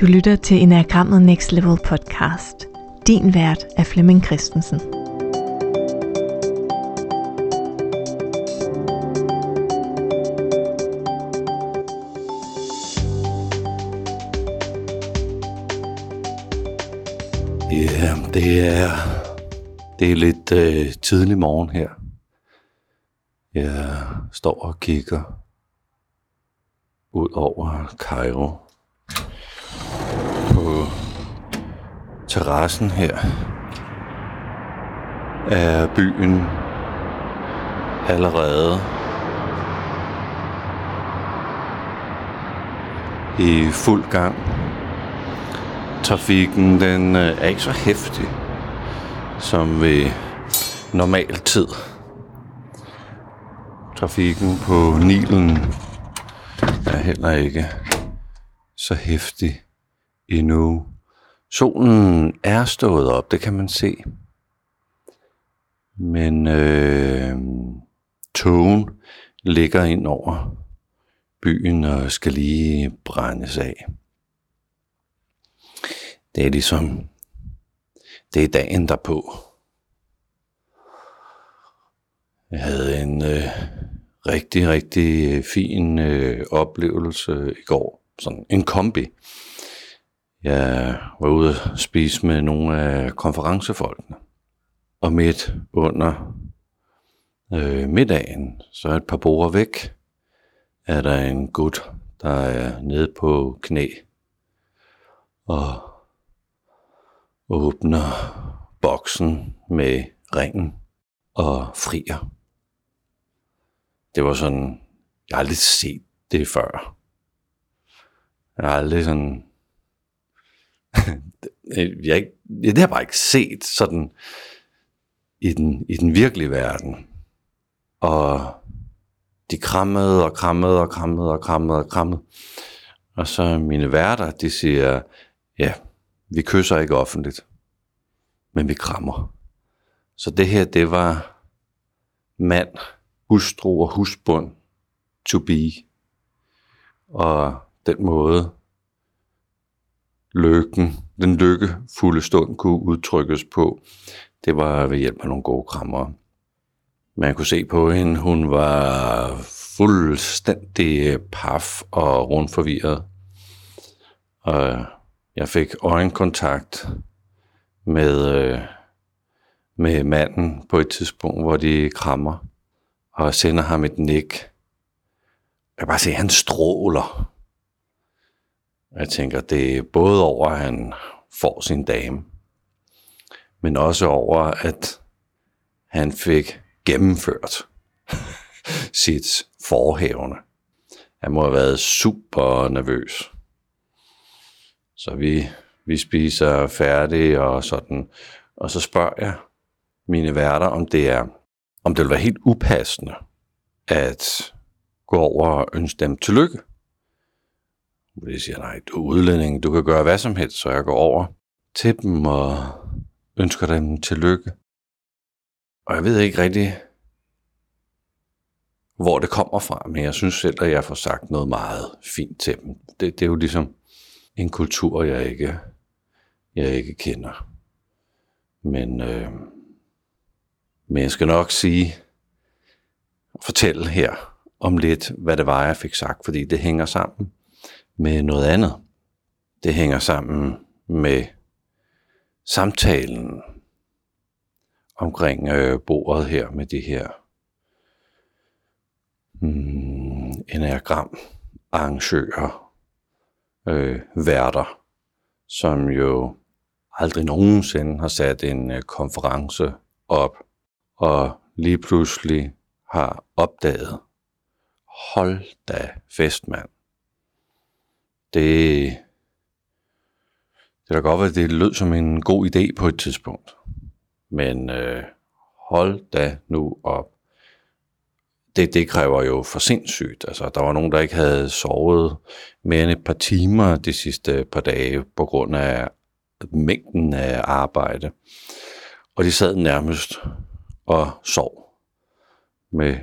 Du lytter til Enagrammet Next Level podcast. Din vært er Flemming Christensen. Ja, det er, det er lidt øh, tidlig morgen her. Jeg står og kigger ud over Cairo terrassen her er byen allerede i fuld gang. Trafikken den øh, er ikke så hæftig som ved normal tid. Trafikken på Nilen er heller ikke så hæftig endnu. Solen er stået op, det kan man se. Men øh, togen ligger ind over byen og skal lige brændes af. Det er ligesom, det er dagen derpå. Jeg havde en øh, rigtig, rigtig øh, fin øh, oplevelse i går. Sådan en kombi. Jeg var ude at spise med nogle af konferencefolkene. Og midt under øh, middagen, så et par borde væk, er der en gut, der er nede på knæ og åbner boksen med ringen og frier. Det var sådan, jeg har aldrig set det før. Jeg har aldrig sådan Øh, jeg, ikke, det har jeg bare ikke set sådan i den, i den virkelige verden. Og de krammede og krammede og krammede og krammede og krammede. Og så mine værter, de siger, ja, vi kysser ikke offentligt, men vi krammer. Så det her, det var mand, hustru og husbund to be. Og den måde, lykken, den lykkefulde stund kunne udtrykkes på, det var ved hjælp af nogle gode krammer. Man kunne se på hende, hun var fuldstændig paf og rundt forvirret. Og jeg fik øjenkontakt med, øh, med manden på et tidspunkt, hvor de krammer og sender ham et nik. Jeg kan bare se, at han stråler. Jeg tænker, det er både over, at han får sin dame, men også over, at han fik gennemført sit forhævne. Han må have været super nervøs. Så vi, vi spiser færdig og sådan. Og så spørger jeg mine værter, om det er, om det vil være helt upassende at gå over og ønske dem tillykke. De siger, nej, du er udlænding, du kan gøre hvad som helst, så jeg går over til dem og ønsker dem tillykke. Og jeg ved ikke rigtig, hvor det kommer fra, men jeg synes selv, at jeg får sagt noget meget fint til dem. Det, det er jo ligesom en kultur, jeg ikke, jeg ikke kender. Men, øh, men jeg skal nok sige, fortælle her om lidt, hvad det var, jeg fik sagt, fordi det hænger sammen med noget andet. Det hænger sammen med samtalen omkring øh, bordet her med det her mm, enagram arrangører, øh, værter, som jo aldrig nogensinde har sat en øh, konference op, og lige pludselig har opdaget, hold da fest, mand det, det kan godt være, at det lød som en god idé på et tidspunkt. Men øh, hold da nu op. Det, det kræver jo for sindssygt. Altså, der var nogen, der ikke havde sovet mere end et par timer de sidste par dage på grund af mængden af arbejde. Og de sad nærmest og sov med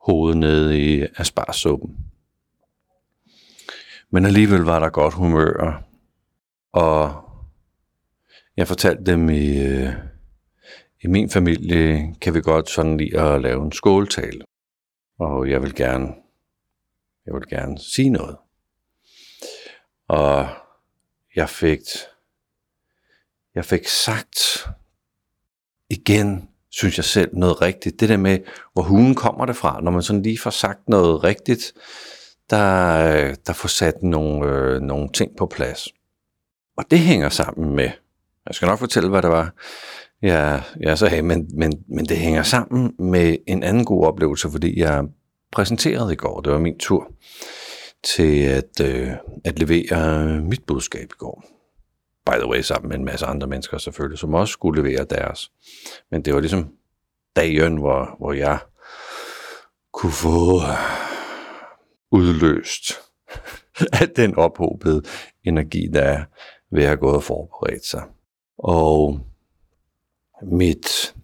hovedet nede i asparsuppen. Men alligevel var der godt humør Og jeg fortalte dem i, øh, i min familie, kan vi godt sådan lide at lave en skåltale. Og jeg vil gerne, jeg vil gerne sige noget. Og jeg fik, jeg fik sagt igen, synes jeg selv, noget rigtigt. Det der med, hvor hunden kommer det fra, når man sådan lige får sagt noget rigtigt, der, øh, der får sat nogle, øh, nogle ting på plads. Og det hænger sammen med, jeg skal nok fortælle, hvad det var, jeg, jeg sagde, men, men, men det hænger sammen med en anden god oplevelse, fordi jeg præsenterede i går, det var min tur, til at, øh, at levere mit budskab i går. By the way, sammen med en masse andre mennesker selvfølgelig, som også skulle levere deres. Men det var ligesom dagen, hvor, hvor jeg kunne få øh, udløst af den ophobede energi, der er ved at gå og forberede sig. Og mit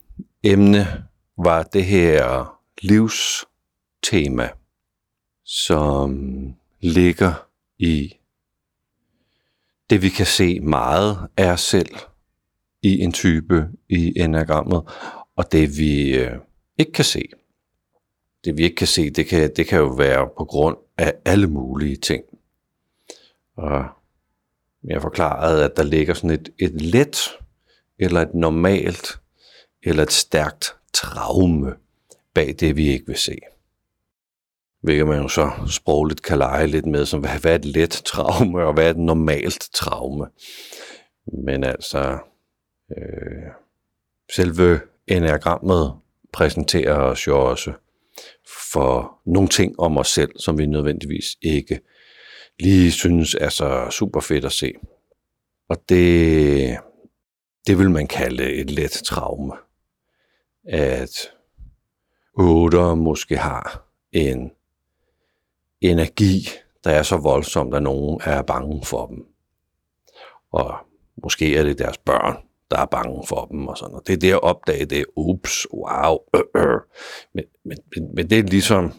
emne var det her livstema, som ligger i det, vi kan se meget af os selv i en type i enagrammet, og det vi øh, ikke kan se. Det vi ikke kan se, det kan, det kan jo være på grund af alle mulige ting. Og jeg forklarede, at der ligger sådan et, et let eller et normalt eller et stærkt traume bag det, vi ikke vil se. Hvilket man jo så sprogligt kan lege lidt med, som hvad er et let traume, og hvad er et normalt traume. Men altså, øh, selve enagrammet præsenterer os jo også for nogle ting om os selv, som vi nødvendigvis ikke lige synes er så super fedt at se. Og det, det vil man kalde et let traume. At otter måske har en energi, der er så voldsom, at nogen er bange for dem. Og måske er det deres børn, der er bange for dem og sådan noget. Det er det at opdage det. Ups, wow. Øh, øh. Men, men, men, det er ligesom,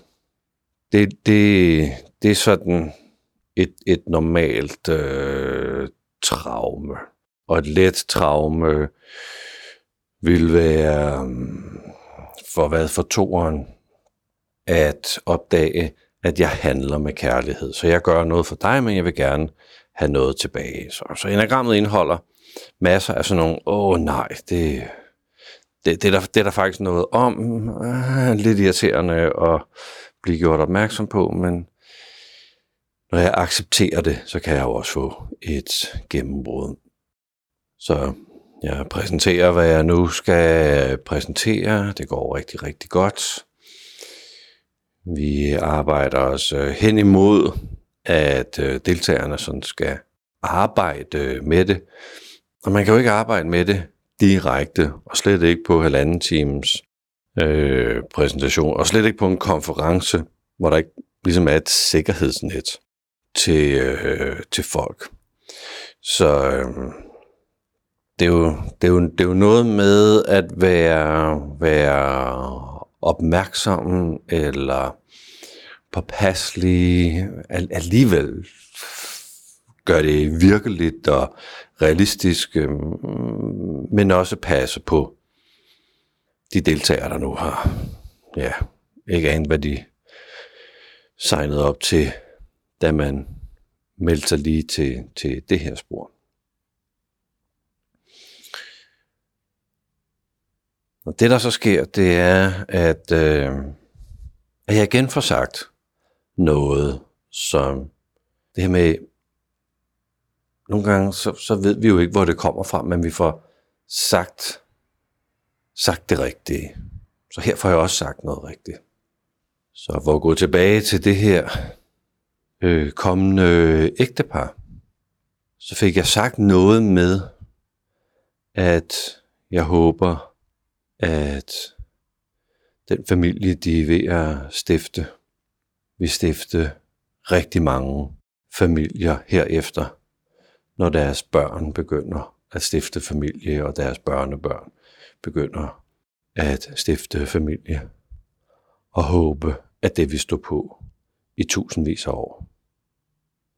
det, det, det er sådan et, et normalt øh, traume. Og et let traume vil være mm, for hvad for toeren at opdage, at jeg handler med kærlighed. Så jeg gør noget for dig, men jeg vil gerne have noget tilbage. Så, så enagrammet indeholder masser af sådan nogle, åh oh, nej, det, det, det, er der, det er der faktisk noget om. Ah, lidt irriterende at blive gjort opmærksom på, men når jeg accepterer det, så kan jeg jo også få et gennembrud. Så jeg præsenterer, hvad jeg nu skal præsentere. Det går rigtig, rigtig godt. Vi arbejder os øh, hen imod, at øh, deltagerne sådan skal arbejde med det. Og man kan jo ikke arbejde med det direkte, og slet ikke på halvanden times øh, præsentation, og slet ikke på en konference, hvor der ikke ligesom er et sikkerhedsnet til, øh, til folk. Så øh, det, er jo, det, er jo, det er jo noget med at være, være opmærksom eller påpasselig, alligevel gør det virkeligt og realistisk, øh, men også passe på de deltagere, der nu har ja, ikke andet, hvad de signede op til, da man meldte sig lige til, til det her spor. Og det, der så sker, det er, at, øh, at jeg igen får sagt noget, som det her med, nogle gange, så, så ved vi jo ikke, hvor det kommer fra, men vi får sagt, sagt det rigtige. Så her får jeg også sagt noget rigtigt. Så hvor gå tilbage til det her øh, kommende ægtepar, så fik jeg sagt noget med, at jeg håber, at den familie, de er ved at stifte, vil stifte rigtig mange familier herefter, når deres børn begynder at stifte familie, og deres børnebørn begynder at stifte familie, og håbe, at det vil stå på i tusindvis af år.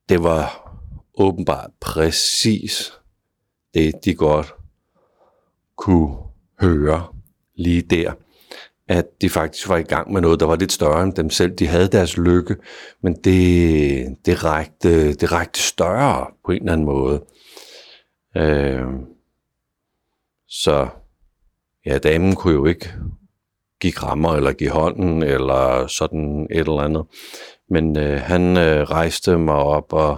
Det var åbenbart præcis det, de godt kunne høre lige der, at de faktisk var i gang med noget, der var lidt større end dem selv. De havde deres lykke, men det, det, rækte, det rækte større på en eller anden måde. Øh, så ja, damen kunne jo ikke give krammer eller give hånden eller sådan et eller andet. Men øh, han øh, rejste mig op og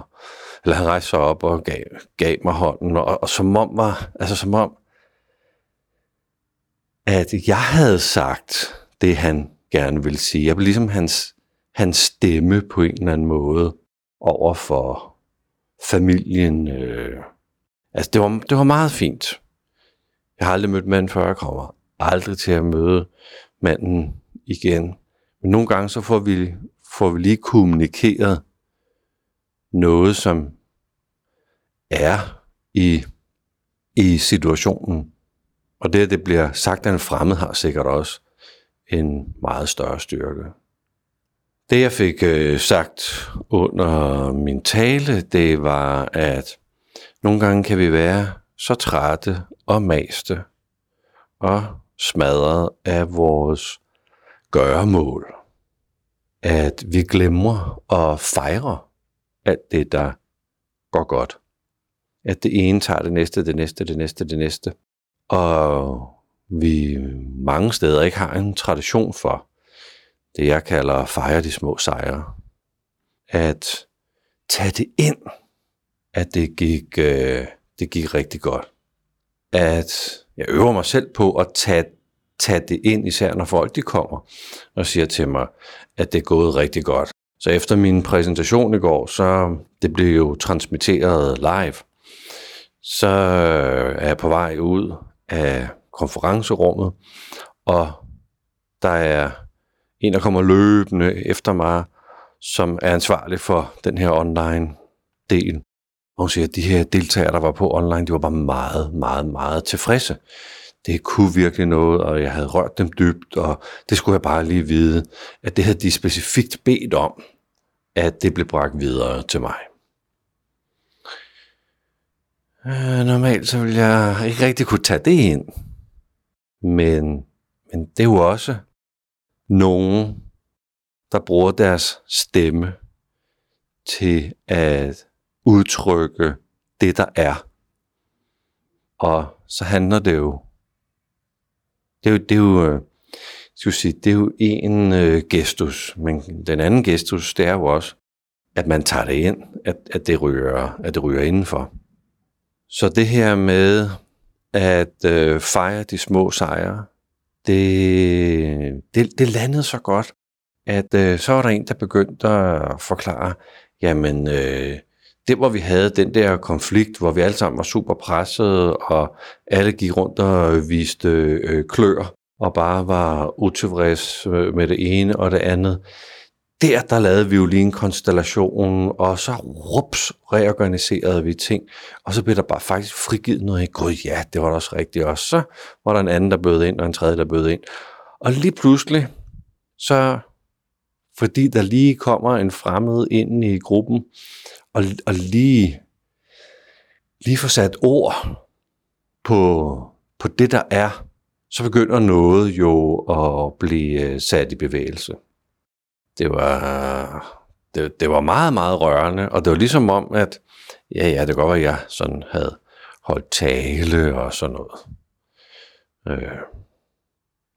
eller han rejste sig op og gav, gav mig hånden, og, og som om var, altså som om, at jeg havde sagt det, han gerne ville sige. Jeg blev ligesom hans, hans stemme på en eller anden måde over for familien. Øh. Altså, det var, det var meget fint. Jeg har aldrig mødt manden før, jeg kommer aldrig til at møde manden igen. Men nogle gange så får vi, får vi lige kommunikeret noget, som er i, i situationen. Og det, at det bliver sagt af en fremmed, har sikkert også en meget større styrke. Det, jeg fik øh, sagt under min tale, det var, at nogle gange kan vi være så trætte og maste og smadret af vores gøremål, at vi glemmer at fejre alt det, der går godt. At det ene tager det næste, det næste, det næste, det næste. Og vi mange steder ikke har en tradition for det, jeg kalder at fejre de små sejre. At tage det ind, at det gik, øh, det gik rigtig godt. At jeg øver mig selv på at tage, tage det ind, især når folk de kommer og siger til mig, at det er gået rigtig godt. Så efter min præsentation i går, så det blev jo transmitteret live, så er jeg på vej ud af konferencerummet, og der er en, der kommer løbende efter mig, som er ansvarlig for den her online del. Og hun siger, at de her deltagere, der var på online, de var bare meget, meget, meget tilfredse. Det kunne virkelig noget, og jeg havde rørt dem dybt, og det skulle jeg bare lige vide, at det havde de specifikt bedt om, at det blev bragt videre til mig. Øh, normalt så vil jeg ikke rigtig kunne tage det ind. Men, men det er jo også nogen, der bruger deres stemme til at udtrykke det, der er. Og så handler det jo, det er jo, det er jo, øh, skal sige, det er jo en øh, gestus, men den anden gestus, det er jo også, at man tager det ind, at, at, det, ryger, at det ryger indenfor. Så det her med at øh, fejre de små sejre, det, det, det landede så godt, at øh, så var der en, der begyndte at forklare, jamen, øh, det hvor vi havde den der konflikt, hvor vi alle sammen var super pressede, og alle gik rundt og viste øh, klør, og bare var utilfreds øh, med det ene og det andet, der, der lavede vi jo lige en konstellation, og så rups, reorganiserede vi ting, og så blev der bare faktisk frigivet noget. Gud, ja, det var da også rigtigt. Og så var der en anden, der bød ind, og en tredje, der bød ind. Og lige pludselig, så fordi der lige kommer en fremmed ind i gruppen, og, og lige, lige får sat ord på, på det, der er, så begynder noget jo at blive øh, sat i bevægelse det var, det, det var meget, meget rørende, og det var ligesom om, at ja, ja, det kan godt være, at jeg sådan havde holdt tale og sådan noget. Øh,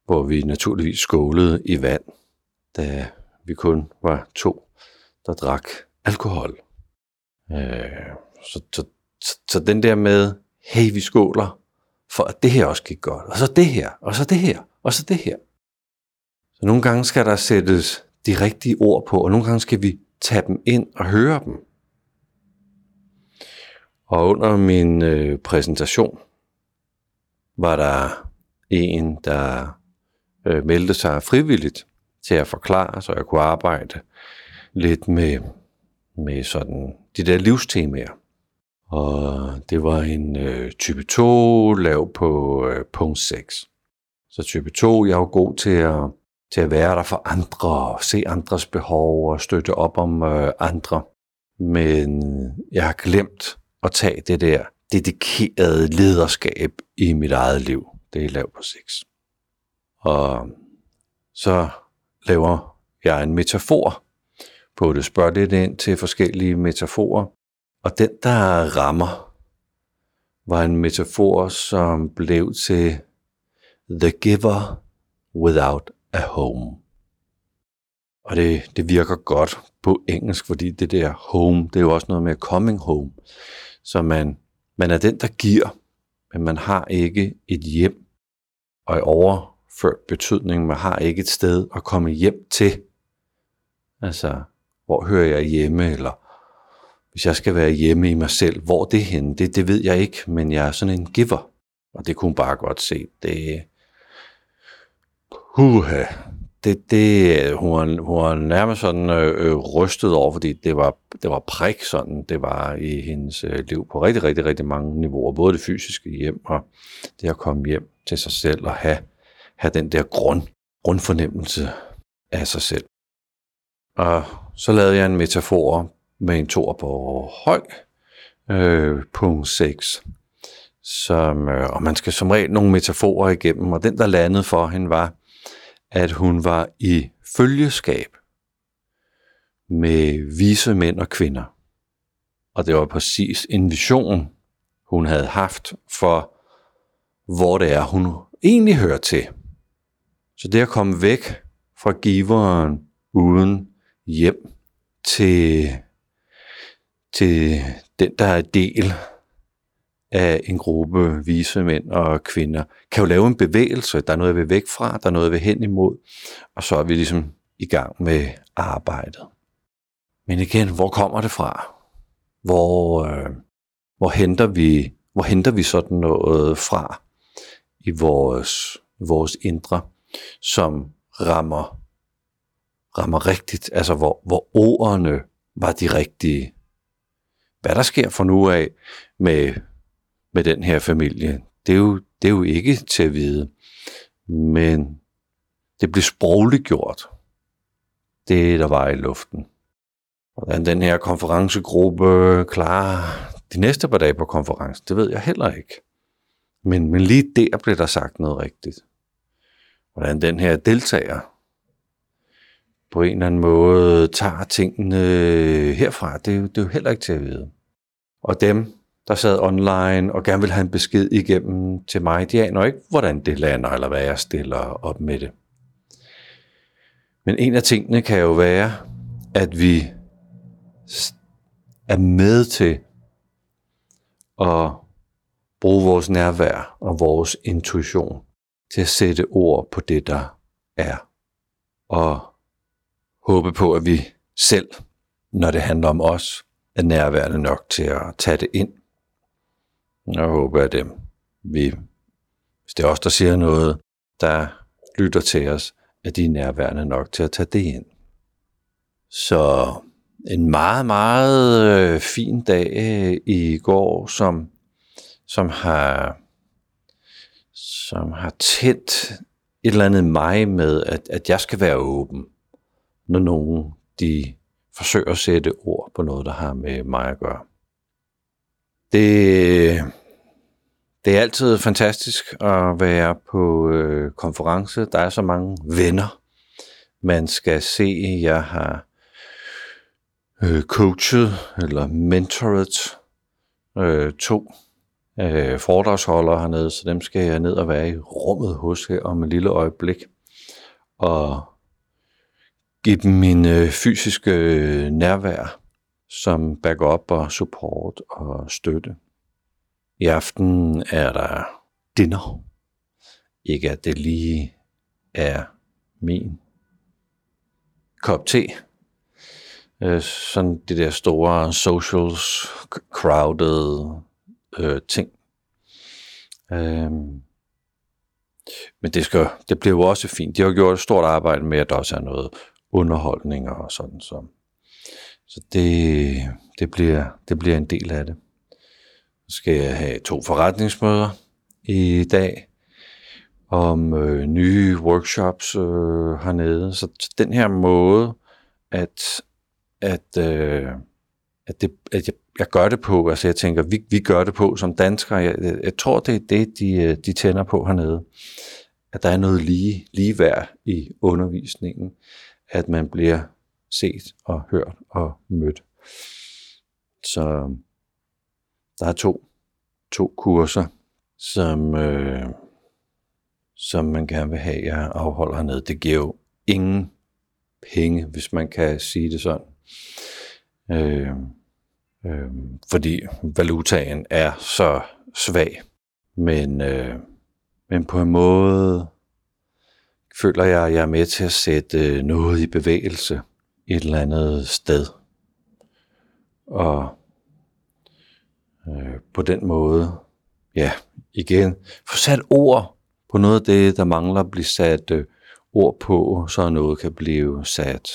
hvor vi naturligvis skålede i vand, da vi kun var to, der drak alkohol. Øh, så, så, så, så den der med, hey, vi skåler, for at det her også gik godt, og så det her, og så det her, og så det her. Så nogle gange skal der sættes de rigtige ord på, og nogle gange skal vi tage dem ind og høre dem. Og under min øh, præsentation var der en, der øh, meldte sig frivilligt til at forklare, så jeg kunne arbejde lidt med, med sådan de der livstemaer. Og det var en øh, type 2 lav på øh, punkt 6. Så type 2, jeg er jo god til at til at være der for andre, se andres behov og støtte op om øh, andre. Men jeg har glemt at tage det der dedikerede lederskab i mit eget liv. Det er lav på 6. Og så laver jeg en metafor på det. Spørger lidt ind til forskellige metaforer. Og den, der rammer, var en metafor, som blev til The Giver Without a Home. Og det, det virker godt på engelsk, fordi det der home, det er jo også noget med coming home. Så man, man er den, der giver, men man har ikke et hjem. Og i overført betydning, man har ikke et sted at komme hjem til. Altså, hvor hører jeg hjemme, eller hvis jeg skal være hjemme i mig selv, hvor det henne, det, det ved jeg ikke, men jeg er sådan en giver. Og det kunne hun bare godt se. Det, huha, det, det, øh, hun, var, hun var nærmest sådan øh, øh, rystet over, fordi det var, det var prik sådan, det var i hendes øh, liv på rigtig, rigtig, rigtig mange niveauer. Både det fysiske hjem og det at komme hjem til sig selv og have, have den der grund, grundfornemmelse af sig selv. Og så lavede jeg en metafor med en tor på høj, øh, punkt 6. Som, øh, og man skal som regel nogle metaforer igennem, og den, der landede for hende, var, at hun var i følgeskab med vise mænd og kvinder. Og det var præcis en vision, hun havde haft for, hvor det er, hun egentlig hører til. Så det at komme væk fra giveren uden hjem til, til den, der er del af en gruppe vise mænd og kvinder, kan jo lave en bevægelse. Der er noget, jeg vil væk fra, der er noget, jeg vil hen imod, og så er vi ligesom i gang med arbejdet. Men igen, hvor kommer det fra? Hvor, øh, hvor, henter vi, hvor henter vi sådan noget fra i vores, vores indre, som rammer, rammer rigtigt, altså hvor, hvor ordene var de rigtige. Hvad der sker for nu af med med den her familie, det er jo, det er jo ikke til at vide. Men det blev sprogligt gjort. Det, der var i luften. Hvordan den her konferencegruppe klarer de næste par dage på konferencen, det ved jeg heller ikke. Men, men lige der blev der sagt noget rigtigt. Hvordan den her deltager på en eller anden måde tager tingene herfra, det, det er jo heller ikke til at vide. Og dem, der sad online og gerne vil have en besked igennem til mig. De aner ikke, hvordan det lander, eller hvad jeg stiller op med det. Men en af tingene kan jo være, at vi er med til at bruge vores nærvær og vores intuition til at sætte ord på det, der er. Og håbe på, at vi selv, når det handler om os, er nærværende nok til at tage det ind jeg håber, at dem, vi, hvis det er os, der siger noget, der lytter til os, at de er nærværende nok til at tage det ind. Så en meget, meget øh, fin dag øh, i går, som, som har som har tændt et eller andet mig med, at, at jeg skal være åben, når nogen de forsøger at sætte ord på noget, der har med mig at gøre. Det, det er altid fantastisk at være på øh, konference. Der er så mange venner, man skal se. Jeg har øh, coachet eller mentoret øh, to øh, foredragsholdere hernede, så dem skal jeg ned og være i rummet hos her om et lille øjeblik. Og give dem min øh, fysiske øh, nærvær som backup og support og støtte. I aften er der dinner. Ikke at det lige er min kop te. Øh, sådan det der store socials, crowded øh, ting. Øhm. men det, skal, det bliver jo også fint. De har gjort et stort arbejde med, at der også er noget underholdning og sådan. Så, så det, det, bliver, det bliver en del af det. Så skal jeg have to forretningsmøder i dag om øh, nye workshops øh, hernede. Så den her måde at, at, øh, at, det, at jeg, jeg gør det på, altså jeg tænker, vi, vi gør det på som danskere. Jeg, jeg, jeg tror, det er det, de, øh, de tænder på hernede. At der er noget lige, ligeværd i undervisningen. At man bliver set og hørt og mødt. Så øhm, der er to, to kurser, som, øh, som man gerne vil have, jeg afholder hernede. Det giver jo ingen penge, hvis man kan sige det sådan. Øh, øh, fordi valutaen er så svag. Men, øh, men på en måde føler jeg, at jeg er med til at sætte øh, noget i bevægelse et eller andet sted. Og øh, på den måde, ja, igen, få sat ord på noget af det, der mangler at blive sat øh, ord på, så noget kan blive sat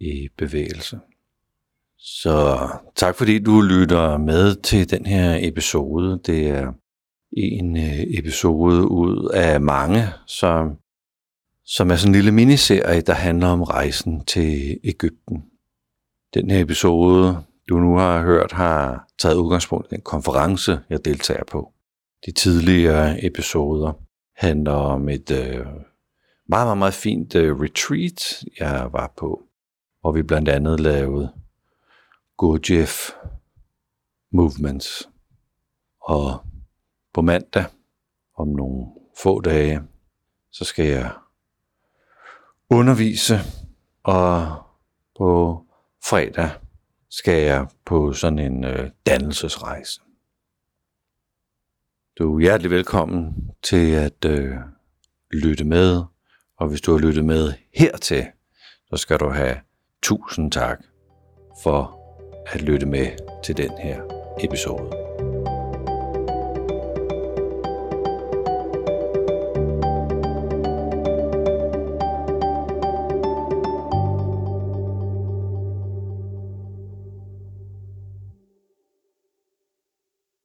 i bevægelse. Så tak fordi du lytter med til den her episode. Det er en øh, episode ud af mange, som, som er sådan en lille miniserie, der handler om rejsen til Ægypten. Den her episode, du nu har hørt, har taget udgangspunkt i den konference, jeg deltager på. De tidligere episoder handler om et øh, meget, meget, meget fint øh, retreat, jeg var på, hvor vi blandt andet lavede Gurdjieff Movements. Og på mandag, om nogle få dage, så skal jeg undervise, og på fredag skal jeg på sådan en øh, dannelsesrejse. Du er hjertelig velkommen til at øh, lytte med, og hvis du har lyttet med hertil, så skal du have tusind tak for at lytte med til den her episode.